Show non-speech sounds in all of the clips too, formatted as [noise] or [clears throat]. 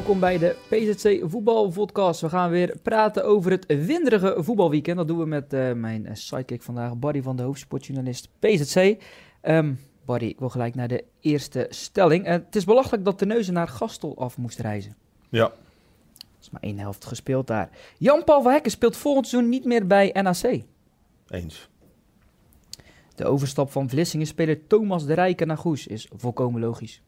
Welkom bij de PZC Voetbalpodcast. We gaan weer praten over het winderige voetbalweekend. Dat doen we met uh, mijn sidekick vandaag, Barry van de hoofdsportjournalist PZC. Um, Barry, ik wil gelijk naar de eerste stelling. Uh, het is belachelijk dat de neuzen naar Gastel af moest reizen. Ja. Er is maar één helft gespeeld daar. Jan-Paul van Hekken speelt volgend seizoen niet meer bij NAC. Eens. De overstap van Vlissingen-speler Thomas de Rijken naar Goes is volkomen logisch.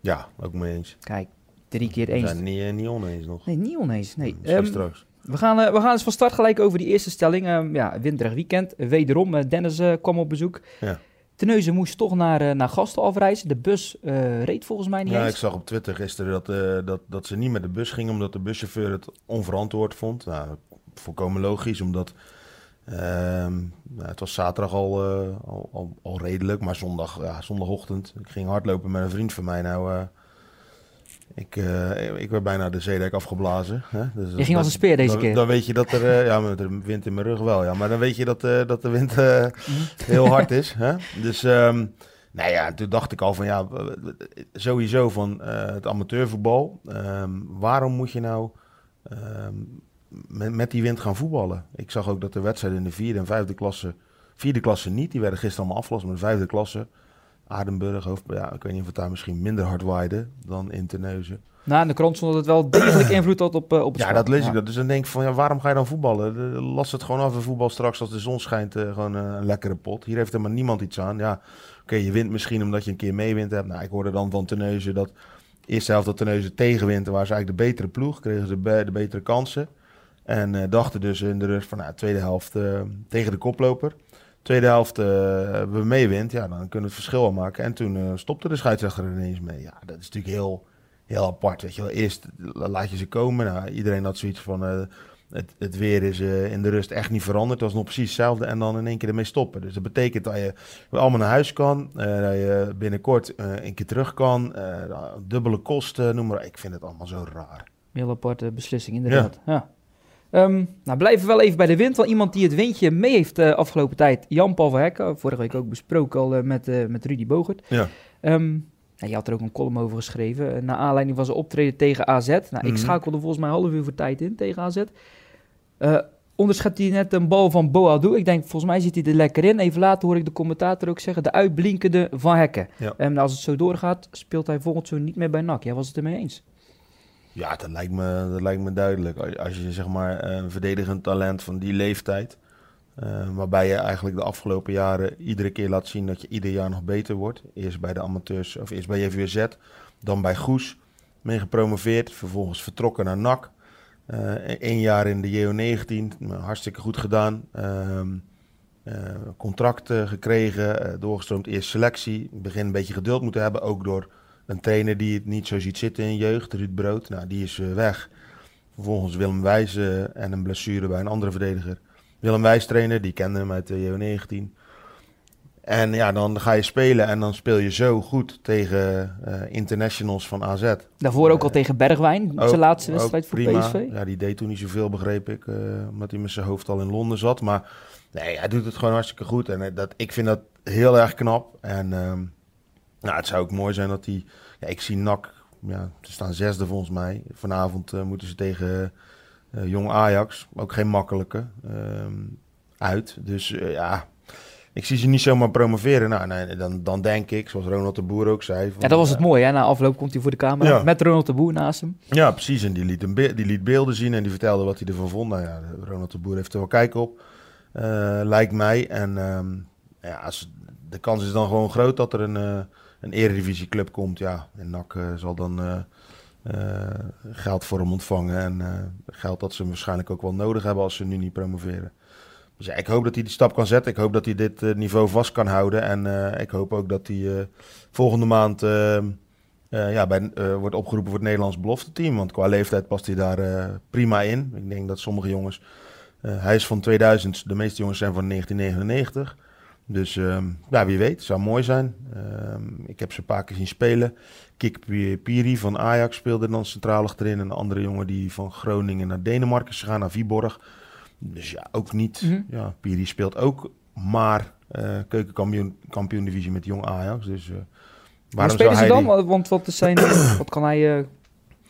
Ja, ook mee eens. Kijk, drie keer eens. zijn niet, eh, niet oneens nog. Nee, niet oneens. Nee. Ehm, straks. we, gaan, eh, we gaan eens van start gelijk over die eerste stelling. Ehm, ja, winterig weekend. Wederom, eh, Dennis kwam op bezoek. Ja. Teneuzen moest toch naar, naar Gastel afreizen. De bus reed volgens mij niet Ja, ik zag op Twitter gisteren dat, dat, dat ze niet met de bus gingen omdat de buschauffeur het onverantwoord vond. Nou, volkomen logisch, omdat ehm, nou, het was zaterdag al, al, al, al redelijk, maar zondag, ja, zondagochtend. Ik ging hardlopen met een vriend van mij. Nou, ik, eh, ik werd bijna de zeedijk afgeblazen. Hè? Dus Je ging als een speer deze dan, keer. Dan weet je dat er, eh, ja, met de wind in mijn rug wel, ja. Maar dan weet je dat, eh, dat de wind eh, heel hard [laughs] is. Hè? Dus, ehm, nou ja, toen dacht ik al van, ja, sowieso van het amateurvoetbal. ehm, waarom moet je nou ehm, met, met die wind gaan voetballen? Ik zag ook dat de wedstrijden in de vierde en vijfde klasse, vierde klasse niet, die werden gisteren allemaal afgelast, maar de vijfde klasse, Aardenburg, hoofd, ja, ik weet niet of het daar misschien minder hard waaide dan in Terneuzen. Nou, in de krant stond dat het wel degelijk [clears throat] invloed had op, eh, op het Ja, dat lees ik dat. Dus dan denk ik van, ja, waarom ga je dan voetballen? De- Las het gewoon af en voetbal straks als de zon schijnt eh, gewoon eh, een lekkere pot. Hier heeft helemaal niemand iets aan. Ja, oké, je wint misschien omdat je een keer meewint hebt. Nou, ik hoorde dan van Terneuzen dat eerste helft dat Terneuzen tegenwint, waren ze eigenlijk de betere ploeg, kregen ze de, be- de betere kansen. En dachten dus in de rust van, nou, tweede helft tegen de koploper. Tweede helft eh, we meewint, ja, dan kunnen we het verschil al maken. En toen eh, stopte de scheidsrechter er ineens mee. Ja, dat is natuurlijk heel, heel apart, weet je wel. Eerst laat je ze komen. Nou, iedereen had zoiets van, eh, het, het weer is in de rust echt niet veranderd. Het was nog precies hetzelfde en dan in één keer ermee stoppen. Dus dat betekent dat je allemaal naar huis kan. dat je binnenkort een keer terug kan. dubbele kosten, noem maar. Ik vind het allemaal zo raar. Heel aparte beslissing, inderdaad. Ja. Ehm, nou, blijven we wel even bij de wind. Want iemand die het windje mee heeft de afgelopen tijd, Jan-Paul van Hekken. Vorige week ook besproken al eh, met, eh, met Rudy Bogert. Ja. Ehm, nou, je had er ook een column over geschreven. eh, naar aanleiding van zijn optreden tegen AZ. Nou, ik Mhm. schakelde volgens mij half uur voor tijd in tegen AZ. Eh onderschept hij net een bal van Boadu. Ik denk, volgens mij zit hij er lekker in. Even later hoor ik de commentator ook zeggen, de uitblinkende Van Hekken. Ja. En als het zo doorgaat, speelt hij volgend seizoen niet meer bij NAC. Jij was het ermee eens? Ja, dat lijkt me, dat lijkt me duidelijk. Als, je zeg maar een verdedigend talent van die leeftijd, eh, waarbij je eigenlijk de afgelopen jaren iedere keer laat zien dat je ieder jaar nog beter wordt. Eerst bij de amateurs, of eerst bij JVZ, dan bij Goes, mee gepromoveerd, vervolgens vertrokken naar NAC. Eén jaar in de JO19, nou, hartstikke goed gedaan. Ehm, eh, contract eh, gekregen, eh, doorgestroomd eerst selectie. Begin een beetje geduld moeten hebben, ook door een trainer die het niet zo ziet zitten in jeugd, Ruud Brood. Nou, die is eh, weg. Vervolgens Willem Wijs en een blessure bij een andere verdediger. Willem Wijs trainer, die kende hem uit de JO19. En ja, dan ga je spelen en dan speel je zo goed tegen eh, internationals van AZ. Daarvoor ook al Eh, tegen Bergwijn, ook- zijn laatste wedstrijd voor prima. PSV. Ja, die deed toen niet zoveel, begreep ik. omdat hij met zijn hoofd al in Londen zat. Maar nee, hij doet het gewoon hartstikke goed. En dat, ik vind dat heel erg knap. En ehm, nou, het zou ook mooi zijn dat hij... Ja, ik zie NAC, ja, ze staan zesde volgens mij. Vanavond eh, moeten ze tegen eh, Jong Ajax. Ook geen makkelijke. ehm, uit. Dus eh, ja... Ik zie ze niet zomaar promoveren. Nou, nee, dan, dan denk ik, zoals Ronald de Boer ook zei... van, Ja, dat was het eh, mooie. Hè? Na afloop komt hij voor de camera Ja. met Ronald de Boer naast hem. ja, precies. En die liet, een die liet beelden zien en die vertelde wat hij ervan vond. Nou ja, Ronald de Boer heeft er wel kijk op, lijkt mij. En ehm, ja, als, de kans is dan gewoon groot dat er een, een eredivisieclub komt. Ja, en NAC eh, zal dan eh, eh, geld voor hem ontvangen. En geld dat ze waarschijnlijk ook wel nodig hebben als ze nu niet promoveren. Dus ja, ik hoop dat hij die stap kan zetten. Ik hoop dat hij dit niveau vast kan houden. En ik hoop ook dat hij volgende maand... ehm, eh, ja, bij, wordt opgeroepen voor het Nederlands belofte team. Want qua leeftijd past hij daar prima in. Ik denk dat sommige jongens. hij is van 2000, de meeste jongens zijn van 1999. Dus ja, wie weet, zou mooi zijn. Ehm, ik heb ze een paar keer zien spelen. Kik Piri van Ajax speelde dan centraal achterin. En een andere jongen die van Groningen naar Denemarken is gegaan, naar Viborg. Dus ja, ook niet. Mhm. Ja, Piri speelt ook maar eh keukenkampioen kampioen divisie met jong Ajax. Dus Hoe waarom spelen zou ze hij dan? die- Want wat, is zijn, [coughs] wat kan hij... eh,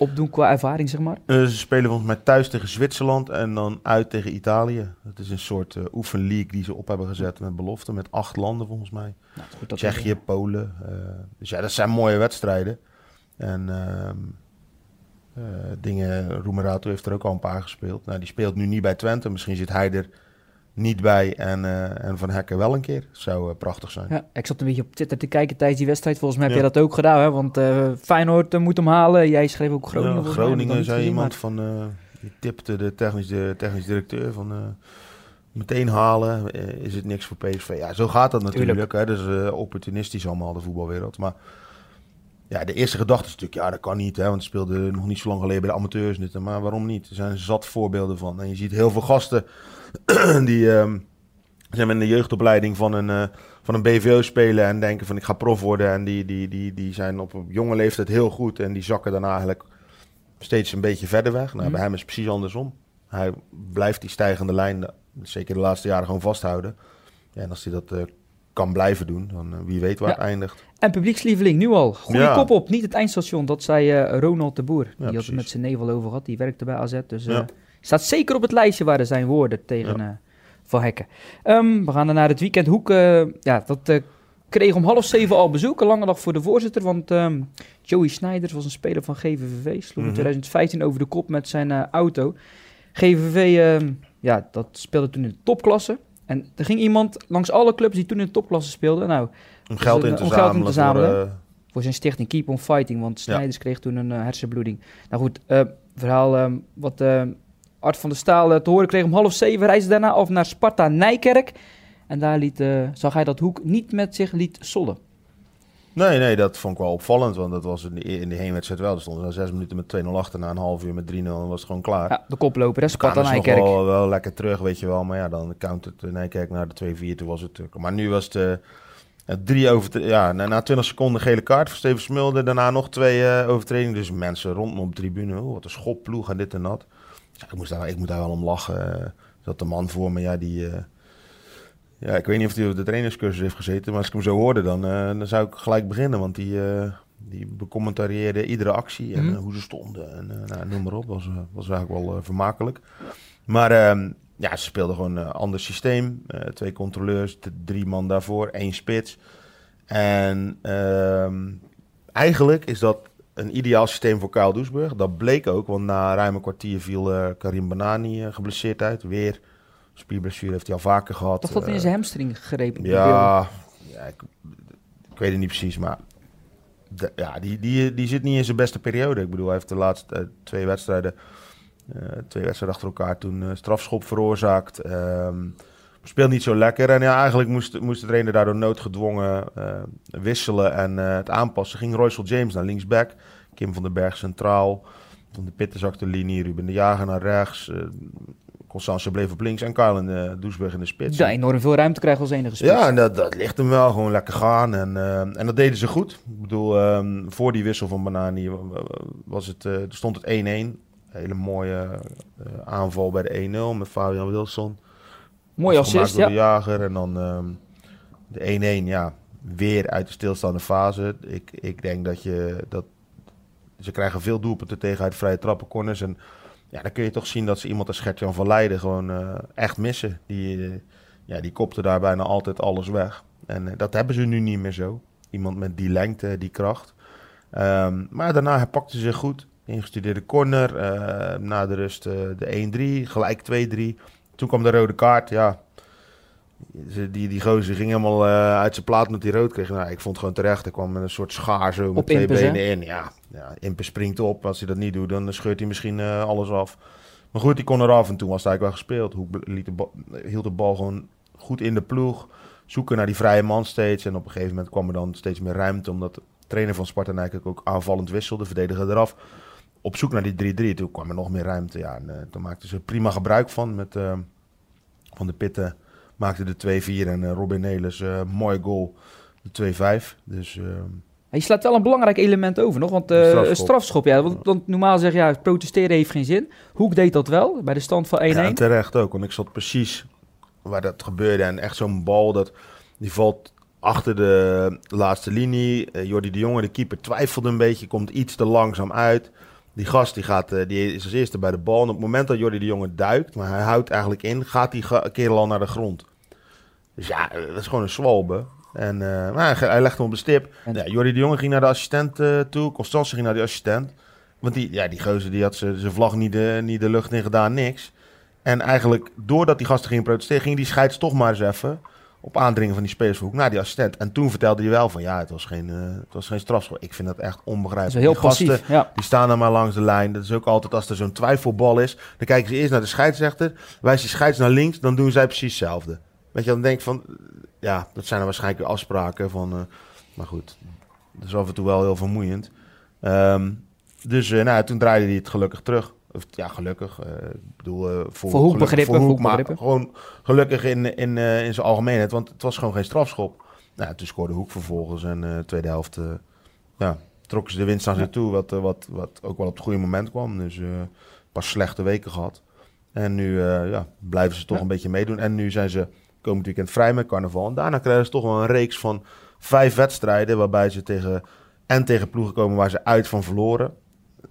opdoen qua ervaring, zeg maar? Uh, ze spelen volgens mij thuis tegen Zwitserland en dan uit tegen Italië. Dat is een soort uh, oefenleague die ze op hebben gezet met belofte. Met acht landen volgens mij. Nou, goed, Tsjechië, Polen. Uh, dus ja, dat zijn mooie wedstrijden. En ehm, dingen, Roemerato heeft er ook al een paar gespeeld. Nou, die speelt nu niet bij Twente. Misschien zit hij er niet bij en, uh, en Van Hekken wel een keer. Zou uh, prachtig zijn. Ja, ik zat een beetje op Twitter te kijken tijdens die wedstrijd. Volgens mij heb ja. je dat ook gedaan, hè? Want uh, Feyenoord moet hem halen. Jij schreef ook Groningen. Ja, Groningen zei iemand van... die tipte de technisch, de technisch directeur van... meteen halen, is het niks voor PSV. Ja, zo gaat dat natuurlijk. Hè? Dus opportunistisch allemaal, de voetbalwereld. Maar ja, de eerste gedachte is natuurlijk... Ja, dat kan niet, hè? Want ze speelden nog niet zo lang geleden bij de amateurs. Maar waarom niet? Er zijn zat voorbeelden van. En je ziet heel veel gasten [clears throat] die um, zijn in de jeugdopleiding van een, uh, van een BVO spelen en denken van ik ga prof worden. En die, die, die, die zijn op een jonge leeftijd heel goed en die zakken daarna eigenlijk steeds een beetje verder weg. Nou, mm. bij hem is het precies andersom. Hij blijft die stijgende lijn, zeker de laatste jaren, gewoon vasthouden. Ja, en als hij dat uh, kan blijven doen, dan uh, wie weet waar ja. het eindigt. En publiekslieveling, nu al. Goede ja. kop op, niet het eindstation. Dat zei Ronald de Boer. Die had het met zijn nevel over gehad. Die werkte bij AZ. Dus Staat zeker op het lijstje waar er zijn woorden tegen Van Hekken. Um, we gaan dan naar het weekend. Hoek, ja, dat kreeg om half zeven al bezoek. Een lange dag voor de voorzitter. Want um, Joey Snijders was een speler van GVVV. Sloeg in 2015 mhm. over de kop met zijn auto. GVV, ehm, ja, dat speelde toen in de topklasse. En er ging iemand langs alle clubs die toen in de topklasse speelden. Nou, om geld in te om geld in te zamelen. Voor, voor, zijn stichting Keep on Fighting. Want Snijders ja. kreeg toen een hersenbloeding. Nou goed, verhaal wat Art van der Staal eh, te horen kreeg om half zeven. Reisde daarna af naar Sparta Nijkerk. En daar liet, uh, zag hij dat Hoek niet met zich liet sollen. Nee, nee, dat vond ik wel opvallend. Want dat was in de, in de heenwedstrijd wel. Er stonden na zes minuten met 2-0 achter. Na een half uur met 3-0 en was het gewoon klaar. Ja, de koploper, hè? Sparta Nijkerk. nog wel, wel lekker terug, weet je wel. Maar ja, dan count het Nijkerk naar de 2-4. Toen was het... Maar nu was het... Uh, drie over, ja, na, na 20 seconden gele kaart voor Steven Smulder. Daarna nog twee uh, overtredingen. Dus mensen rondom op de tribune. Oh, wat een schopploeg en dit en dat ik, moest daar, ik moet daar wel om lachen. Eh, dat de man voor me, ja, die... Eh, ja, ik weet niet of hij op de trainerscursus heeft gezeten, maar als ik hem zo hoorde, dan, uh, dan zou ik gelijk beginnen. Want die, uh, die becommentarieerde iedere actie en mm. hoe ze stonden. En nou, noem maar op, was, was eigenlijk wel vermakelijk. Maar ehm, ja, ze speelden gewoon een ander systeem. twee controleurs, drie man daarvoor, één spits. En ehm, eigenlijk is dat een ideaal systeem voor Kyle Doesburg. Dat bleek ook, want na ruim een kwartier viel Karim Banani geblesseerd uit. Weer spierblessure heeft hij al vaker gehad. Toch dat in uh, zijn hamstring gegrepen? Ja, ja ik, ik, weet het niet precies, maar de, ja, die, die, die zit niet in zijn beste periode. Ik bedoel, hij heeft de laatste twee wedstrijden, twee wedstrijden achter elkaar toen strafschop veroorzaakt. Um, speelt niet zo lekker. En ja, eigenlijk moest, moest de trainer daardoor noodgedwongen uh, wisselen en uh, het aanpassen. Ging Royce James naar linksback, Kim van den Berg centraal, Van de Pitten zag de linie, Ruben de Jager naar rechts. Uh, Constance bleef op links en in de Doesburg in de spits. Ja, enorm veel ruimte krijgen als enige spits. Ja, en dat, dat ligt hem wel gewoon lekker gaan. En, en dat deden ze goed. Ik bedoel, um, voor die wissel van Banani was het, stond het 1-1. Hele mooie aanval bij de 1-0 met Fabian Wilson. Mooi assist, ja. de jager. En dan um, de 1-1, ja, weer uit de stilstaande fase. Ik, ik denk dat je dat... Ze krijgen veel doelpunten tegen uit vrije trappen, corners. En ja, dan kun je toch zien dat ze iemand als Gertjan van Leiden gewoon uh, echt missen. Die, uh, ja, die kopte daar bijna altijd alles weg. En uh, dat hebben ze nu niet meer zo. Iemand met die lengte, die kracht. Um, maar daarna herpakte ze goed. Ingestudeerde corner. na de rust de 1-3, gelijk 2-3. Toen kwam de rode kaart, ja. Die, die gozer ging helemaal uh, uit zijn plaat met die rood kreeg. Nou, ik vond het gewoon terecht. Er kwam met een soort schaar zo met op twee benen in. Ja, ja, springt op. Als hij dat niet doet, dan scheurt hij misschien uh, alles af. Maar goed, die kon eraf en toen was het eigenlijk wel gespeeld. Hoe liet de bal, hield de bal gewoon goed in de ploeg. Zoeken naar die vrije man steeds. En op een gegeven moment kwam er dan steeds meer ruimte. Omdat de trainer van Sparta eigenlijk ook aanvallend wisselde. Verdediger eraf. Op zoek naar die 3-3. Toen kwam er nog meer ruimte. Ja, en, uh, toen maakten ze prima gebruik van met... Van de Pitten maakte de 2-4 en uh, Robin Nelis, uh, mooi goal, de 2-5. Dus... Uh, je slaat wel een belangrijk element over nog, want uh, strafschop. strafschop, ja, want, want, normaal zeg je, ja, protesteren heeft geen zin. Hoek deed dat wel, bij de stand van 1-1. Ja, terecht ook, want ik zat precies waar dat gebeurde en echt zo'n bal, dat, die valt achter de laatste linie. Uh, Jordi de Jonge, de keeper, twijfelde een beetje, komt iets te langzaam uit. Die gast die gaat, eh, die is als eerste bij de bal. En op het moment dat Jordi de Jonge duikt, maar hij houdt eigenlijk in, gaat die kerel al naar de grond. Dus ja, eh, dat is gewoon een zwalbe. En eh, maar hij, hij legt hem op de stip. En- Ja, Jordi de Jonge ging naar de assistent eh, toe. Constance ging naar de assistent. Want die, ja, die gozer die had zijn vlag niet de, niet de lucht in gedaan, niks. En eigenlijk, doordat die gasten gingen protesteren, ging die scheids toch maar eens even op aandringen van die spelershoek naar die assistent. En toen vertelde hij wel van, ja, het was geen, eh, het was geen strafschop. Ik vind dat echt Dat onbegrijpelijk. heel Die gasten, passief. Ja. die staan dan maar langs de lijn. Dat is ook altijd als er zo'n twijfelbal is. Dan kijken ze eerst naar de scheidsrechter. Wijst die scheids naar links, dan doen zij precies hetzelfde. Weet je, dan denk ik van... Ja, dat zijn er waarschijnlijk afspraken van... eh, maar goed, dat is af en toe wel heel vermoeiend. Ehm, dus eh, nou, toen draaide hij het gelukkig terug. Of, ja, gelukkig. eh, ik bedoel, voor, Voor hoekbegrippen, voor maar hoekbegrippen. gewoon gelukkig in, in, in zijn algemeenheid. Want het was gewoon geen strafschop. Nou, toen scoorde Hoek vervolgens. En tweede helft... ja, trokken ze de winst naar zich toe, wat, wat, wat ook wel op het goede moment kwam. Dus pas slechte weken gehad. En nu ja, blijven ze toch Ja. een beetje meedoen. En nu zijn ze komend weekend vrij met carnaval. En daarna krijgen ze toch wel een reeks van vijf wedstrijden... waarbij ze tegen, en tegen ploegen komen waar ze uit van verloren.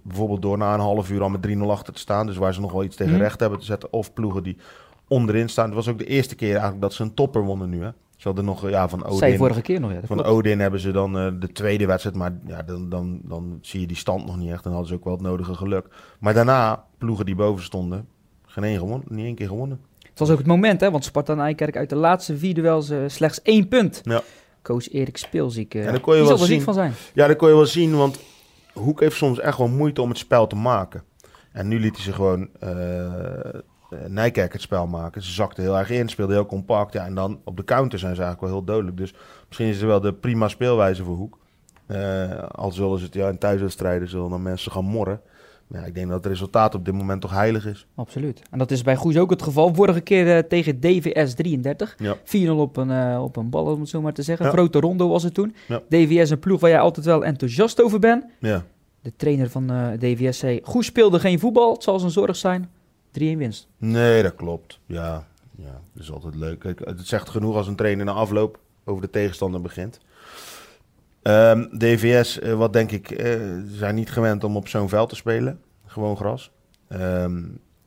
Bijvoorbeeld door na een half uur al met 3-0 achter te staan. Dus waar ze nog wel iets tegen Mhm. recht hebben te zetten. Of ploegen die onderin staan. Het was ook de eerste keer eigenlijk dat ze een topper wonnen nu. Hè? Ze hadden nog ja, van Odin... vorige keer nog. Ja, Van klopt. Odin hebben ze dan eh, de tweede wedstrijd, maar ja, dan, dan, dan zie je die stand nog niet echt. Dan hadden ze ook wel het nodige geluk. Maar daarna, ploegen die boven stonden, geen één gewonnen, niet één keer gewonnen. Was ook het moment, hè, want Sparta en Eikerk uit de laatste vier duels eh, slechts één punt. Ja. Coach Erik Speelziek. eh, En dan kon je wel zal zien. van zijn. Ja, dat kon je wel zien, want Hoek heeft soms echt wel moeite om het spel te maken. En nu liet hij ze gewoon eh Nijkerk het spel maken. Ze zakten heel erg in, speelden heel compact. Ja, en dan op de counter zijn ze eigenlijk wel heel dodelijk. Dus misschien is het wel de prima speelwijze voor Hoek. Eh, al zullen ze het ja, in thuiswedstrijden zullen dan mensen gaan morren. Ja, ik denk dat het resultaat op dit moment toch heilig is. Absoluut. En dat is bij Goes ook het geval. Vorige keer eh, tegen DVS 33. Ja. 4-0 op een, eh, op een bal, om het zo maar te zeggen. Ja. Grote rondo was het toen. Ja. DVS een ploeg waar jij altijd wel enthousiast over bent. Ja, De trainer van eh, DVS zei, Goes speelde geen voetbal. Het zal zijn zorg zijn. 3-1 winst. nee, dat klopt. Ja, ja, dat is altijd leuk. Kijk, Het zegt genoeg als een trainer na afloop over de tegenstander begint. Ehm, DVS, eh, wat denk ik, eh, zijn niet gewend om op zo'n veld te spelen. Gewoon gras. Ehm,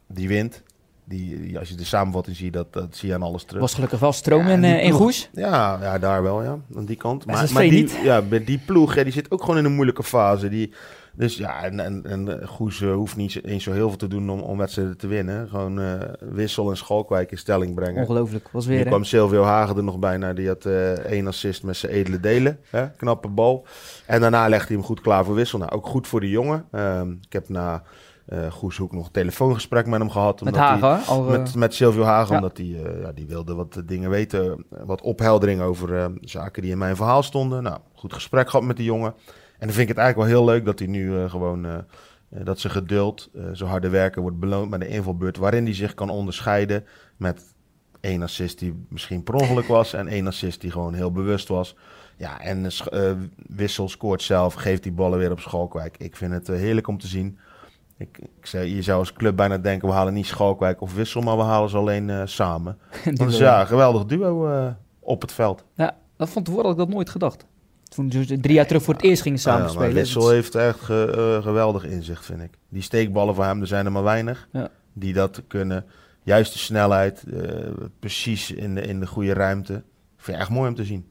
die wint. Die, als je de samenvatting ziet, dat, dat zie je aan alles terug. Was gelukkig wel stroom Ja, in, eh, in Goes. Ja, ja, daar wel, ja. Aan die kant. Maar Maar, die, niet. ja, bij die ploeg, ja, die zit ook gewoon in een moeilijke fase. Die, dus ja, en, en, en eh, Goes eh, hoeft niet eens zo heel veel te doen om, om wedstrijden te winnen. Gewoon Wissel en Schalkwijk in stelling brengen. Ongelooflijk. Was Nu weer, hè? kwam Silvio Hagen er nog bijna. Die had één assist met zijn edele delen. Hè? Knappe bal. En daarna legde hij hem goed klaar voor Wissel. Nou, ook goed voor de jongen. Ehm, ik heb na eh Goeshoek nog een telefoongesprek met hem gehad. Met omdat hij- Hagen. Al, eh, met, met Silvio Hagen, ja. omdat hij eh, ja, die wilde wat dingen weten, wat opheldering over eh, zaken die in mijn verhaal stonden. Nou, goed gesprek gehad met die jongen. En dan vind ik het eigenlijk wel heel leuk dat hij nu gewoon, dat zijn geduld, zijn harde werken wordt beloond met een invalbeurt waarin hij zich kan onderscheiden met één assist die misschien per ongeluk was en één assist die gewoon heel bewust was. Ja, en Wissel scoort zelf, geeft die ballen weer op Schalkwijk. Ik vind het heerlijk om te zien. Ik, ik zei, je zou als club bijna denken, we halen niet Schalkwijk of Wissel, maar we halen ze alleen eh, samen. [laughs] wil- ja, een geweldig duo eh, op het veld. Ja, dat vond tevoren had ik dat nooit gedacht. Toen ze drie jaar terug voor het eerst gingen samen Ja, spelen. Wissel heeft echt ge- eh, geweldig inzicht, vind ik. Die steekballen voor hem, er zijn er maar weinig. Ja. Die dat kunnen. Juist de snelheid, precies in de, in de goede ruimte. Vind ik echt mooi om te zien.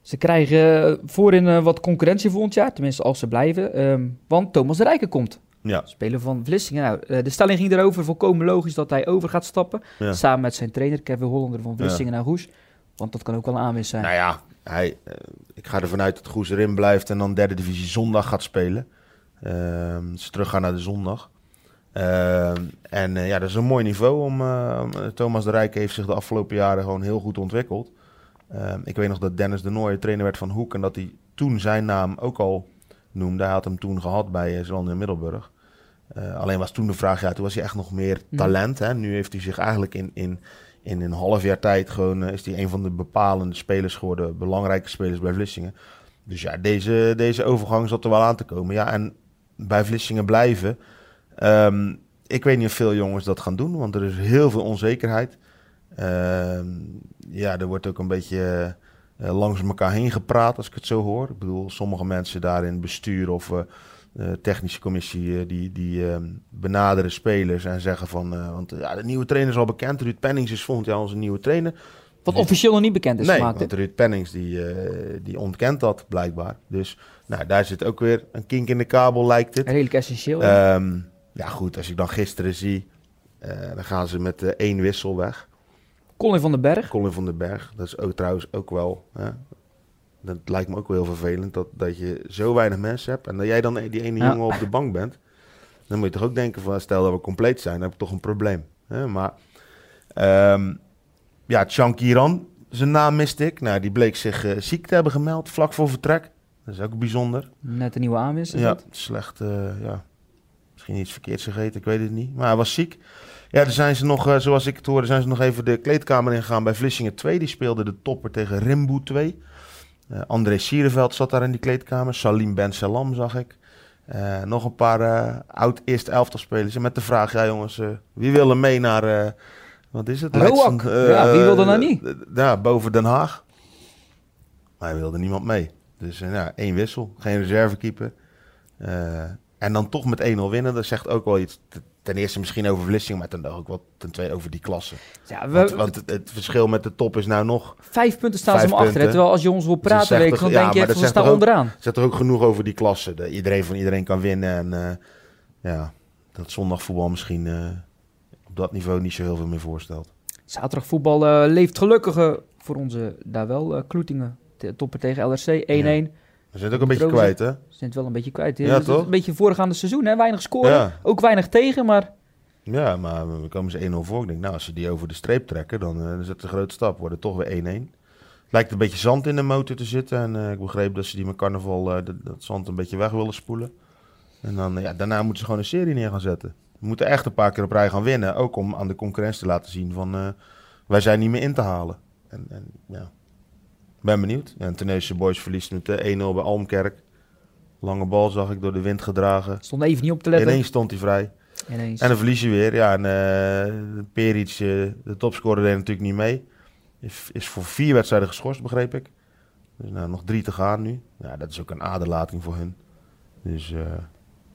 Ze krijgen voorin wat concurrentie volgend jaar, tenminste als ze blijven. Ehm, want Thomas de Rijken komt. Ja, Speler van Vlissingen. Nou, eh, de stelling ging erover, volkomen logisch dat hij over gaat stappen. ja. Samen met zijn trainer Kevin Hollander van Vlissingen naar Goes. Want dat kan ook wel een aanwinst zijn. Nou ja, hij, eh, ik ga ervan uit dat Goes erin blijft en dan derde divisie zondag gaat spelen. Ehm ze teruggaan naar de zondag. Ehm, en eh, ja, dat is een mooi niveau. Om, om- Thomas de Rijk heeft zich de afgelopen jaren gewoon heel goed ontwikkeld. Ehm, ik weet nog dat Dennis de Nooijer trainer werd van Hoek en dat hij toen zijn naam ook al noemde. Hij had hem toen gehad bij Zeeland in Middelburg. Eh, alleen was toen de vraag, ja, toen was hij echt nog meer Mhm. talent. Hè? Nu heeft hij zich eigenlijk in, in, in een half jaar tijd gewoon, eh, is hij een van de bepalende spelers geworden, belangrijke spelers bij Vlissingen. Dus ja, deze, deze overgang zat er wel aan te komen. Ja, en bij Vlissingen blijven. Ehm, ik weet niet of veel jongens dat gaan doen, want er is heel veel onzekerheid. Ehm, ja, er wordt ook een beetje eh, langs elkaar heen gepraat, als ik het zo hoor. Ik bedoel, sommige mensen daar in bestuur of, eh, De technische commissie eh, die, die ehm, benaderen spelers en zeggen van... eh, want ja, de nieuwe trainer is al bekend. Ruud Pennings is volgend jaar onze nieuwe trainer. Wat officieel nog niet bekend is nee, gemaakt. want Ruud Pennings die, eh, die ontkent dat blijkbaar. Dus nou, daar zit ook weer een kink in de kabel, lijkt het. Redelijk essentieel. Ehm, ja goed, als ik dan gisteren zie... eh, dan gaan ze met eh, één wissel weg. Colin van den Berg. Colin van den Berg, dat is ook trouwens ook wel. Hè? Dat lijkt me ook wel heel vervelend dat, dat je zo weinig mensen hebt en dat jij dan die ene Ja. jongen op de bank bent. Dan moet je toch ook denken van stel dat we compleet zijn, dan heb ik toch een probleem. Hè? Maar ehm ja, Chankiran, zijn naam miste ik. Nou, die bleek zich eh, ziek te hebben gemeld vlak voor vertrek. Dat is ook bijzonder. Net een nieuwe aanwinst. is Ja, dat? slecht. eh, ja. Misschien iets verkeerds gegeten, ik weet het niet. Maar hij was ziek. Ja, dan zijn ze nog, eh, zoals ik het hoorde, zijn ze nog even de kleedkamer ingegaan bij Vlissingen 2. Die speelde de topper tegen Rimboe 2. Eh, André Sierenveld zat daar in die kleedkamer. Salim Ben Salam zag ik. Eh, nog een paar eh, oud eerste elftal spelers. En met de vraag, ja jongens, wie wil er mee naar, wat is het? Roak. Ja, wie wil er nou niet? Ja, boven Den Haag. Maar hij wilde niemand mee. Dus ja, één wissel, geen reservekeeper. En dan toch met 1-0 winnen, dat zegt ook wel iets. Ten eerste misschien over Vlissingen, maar ten, ook wel ten tweede over die klasse. Ja, we, Want, want het, het verschil met de top is nou nog... vijf punten staan ze maar achter. hè. Terwijl als je ons wil praten, dan ja, denk je dat we staan onderaan. zegt er ook genoeg over die klasse. Dat iedereen van iedereen kan winnen. En eh, ja, dat zondagvoetbal misschien eh, op dat niveau niet zo heel veel meer voorstelt. Zaterdag voetbal eh, leeft gelukkig voor onze, daar wel, Kloetingen. Topper tegen LRC, 1-1. We zijn het ook een beetje kwijt, hè? Ze zijn het wel een beetje kwijt. Ja, is toch? Een beetje voorgaande seizoen, hè? weinig scoren. Ja. Ook weinig tegen, maar Ja, maar we komen ze 1-0 voor. Ik denk, nou, als ze die over de streep trekken, dan eh, is het een grote stap. Wordt het toch weer 1-1. Lijkt een beetje zand in de motor te zitten. En eh, ik begreep dat ze die met carnaval eh, dat, dat zand een beetje weg willen spoelen. En dan, ja, daarna moeten ze gewoon een serie neer gaan zetten. We moeten echt een paar keer op rij gaan winnen. Ook om aan de concurrentie te laten zien van, wij zijn niet meer in te halen. En, en ja, ben benieuwd. Ja, en Teneuze Boys verliest met eh, 1-0 bij Almkerk. Lange bal zag ik door de wind gedragen. stond even niet op te letten. Ineens stond hij vrij. Ineens. En dan verlies je weer. Ja, en Peric, eh, de topscorer, deed natuurlijk niet mee. Is, is voor vier wedstrijden geschorst, begreep ik. Dus nou, nog drie te gaan nu. Ja, dat is ook een aderlating voor hun. Dus, eh,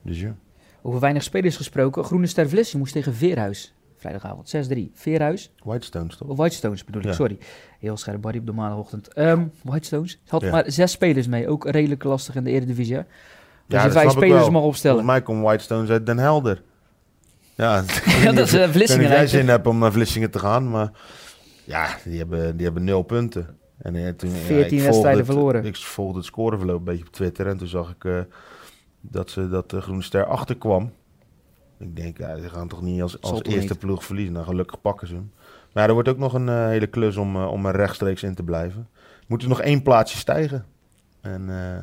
dus ja. Over weinig spelers gesproken. Groene Ster moest tegen Veerhuis. Vrijdagavond 6-3. Veerhuis. Whitestones toch? Of Whitestones bedoel ik, Ja. sorry. Heel scherp Barry op de maandagochtend. Ehm Whitestones. Ze had Ja. maar zes spelers mee. Ook redelijk lastig in de Eredivisie. hè. Ja, je vijf spelers mag opstellen. Volgens mij komt Whitestones uit Den Helder. Ja, [laughs] Ja, dat is niet Vlissingen. jij zin hebt om naar Vlissingen te gaan, maar ja, die hebben, die hebben nul punten. En, eh, toen, ja, 14 ik volgde wedstrijden het- verloren. Ik volgde het scoreverloop een beetje op Twitter en toen zag ik eh, dat, ze, dat de Groene Ster achterkwam. Ik denk, ja, ze gaan toch niet als, als eerste niet? ploeg verliezen. Nou, gelukkig pakken ze hem. Maar ja, er wordt ook nog een eh, hele klus om, eh, om er rechtstreeks in te blijven. Moeten nog één plaatsje stijgen. En eh,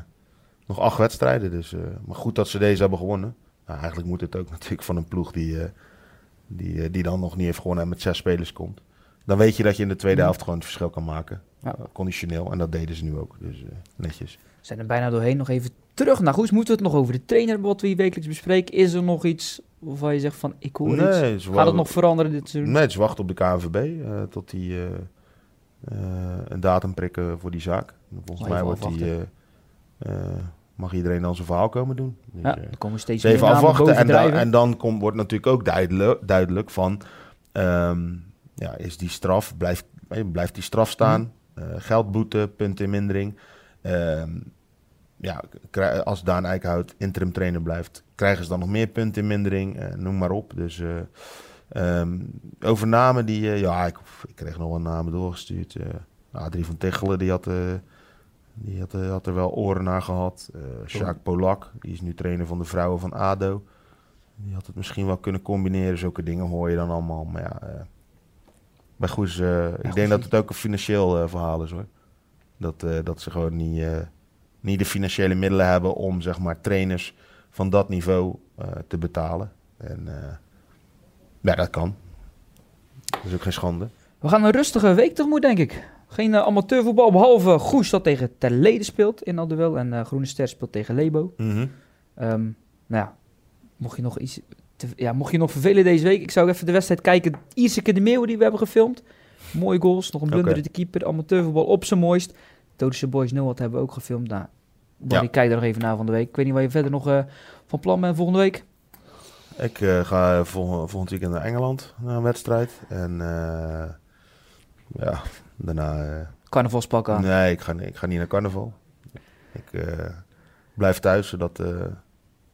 nog acht wedstrijden. Dus, maar goed dat ze deze hebben gewonnen. Nou, eigenlijk moet het ook [laughs] natuurlijk van een ploeg die, die, die dan nog niet heeft gewonnen en met zes spelers komt. Dan weet je dat je in de tweede Mhm. helft gewoon het verschil kan maken. Ja. Conditioneel. En dat deden ze nu ook. Dus netjes. We zijn er bijna doorheen. Nog even terug naar Goes. Moeten we het nog over de trainer wat we hier wekelijks bespreken? Is er nog iets waarvan je zegt van ik hoor iets? Nee, Gaat het nog veranderen dit seizoen? Nee, ze wachten op de KNVB eh, tot die eh, eh, een datum prikken voor die zaak. Volgens Nog mij even wordt die, mag iedereen dan zijn verhaal komen doen. Dus, Ja, dan komen we steeds even meer namen afwachten. En, dan- bovendrijven. en dan komt, wordt natuurlijk ook duidelijk, duidelijk van... ehm, ja, is die straf, blijft, blijft die straf staan? Eh, geldboete, punten in mindering. Ehm, ja, als Daan Eickhout interim trainer blijft... krijgen ze dan nog meer punten in mindering? Eh, noem maar op. Dus... ehm, over namen die... eh, ja, ik, ik kreeg nog wel namen doorgestuurd. Adrie van Tichelen, die had... die had, had er wel oren naar gehad. Eh Sjaak Polak, die is nu trainer van de vrouwen van ADO. Die had het misschien wel kunnen combineren. Zulke dingen hoor je dan allemaal. Maar ja, bij Goes, ik denk dat het ook een financieel verhaal is hoor. Dat, dat ze gewoon niet, niet de financiële middelen hebben om zeg maar trainers van dat niveau eh, te betalen. En eh, ja, dat kan. Dat is ook geen schande. We gaan een rustige week tegemoet, denk ik. Geen eh, amateurvoetbal, behalve Goes dat tegen Terlede speelt in dat duel. En Groene Ster speelt tegen Lebo. Mhm. Ehm, nou ja, mocht je nog iets... Te, ja, mocht je nog vervelen deze week, ik zou even de wedstrijd kijken. Ierseke de Meeuwen die we hebben gefilmd. Mooie goals, nog een blunder de keeper. Amateurvoetbal op zijn mooist. Todische Boys No wat hebben we ook gefilmd. Nou, Barry, Ja. kijk daar nog even naar van de week. Ik weet niet waar je verder nog eh, van plan bent volgende week. Ik eh, ga vol, volgend weekend naar Engeland, naar een wedstrijd. En eh, ja, daarna... eh, Carnavalspak aan. Nee, ik ga, ik ga niet naar carnaval. Ik eh, blijf thuis, zodat eh,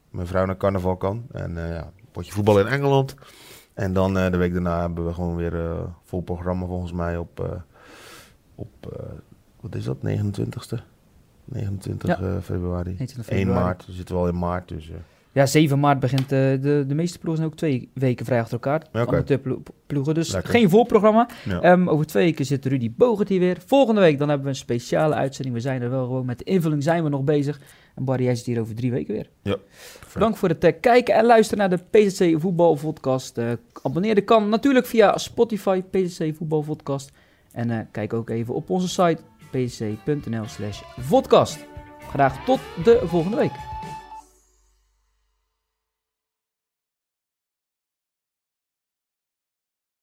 mijn vrouw naar carnaval kan. En eh, ja, potje voetbal in Engeland. En dan eh, de week daarna hebben we gewoon weer eh vol programma volgens mij op, eh, op eh, wat is dat, 29ste? 29 Ja. eh, februari. 21 1 februari. maart, we zitten wel in maart, dus... eh, Ja, 7 maart begint eh, de, de meeste ploegen zijn ook twee weken vrij achter elkaar. Ja. Amateurploegen, dus Lekker. geen voorprogramma. ja. Ehm, over twee weken zit Rudy Bogert hier weer. Volgende week dan hebben we een speciale uitzending. We zijn er wel gewoon met de invulling zijn we nog bezig. En Barry, jij zit hier over drie weken weer. Bedankt voor het eh, kijken en luisteren naar de PZC Voetbal Podcast. Eh abonneren kan natuurlijk via Spotify, PZC Voetbal Podcast. En kijk ook even op onze site pzc.nl slash vodcast. Graag tot de volgende week.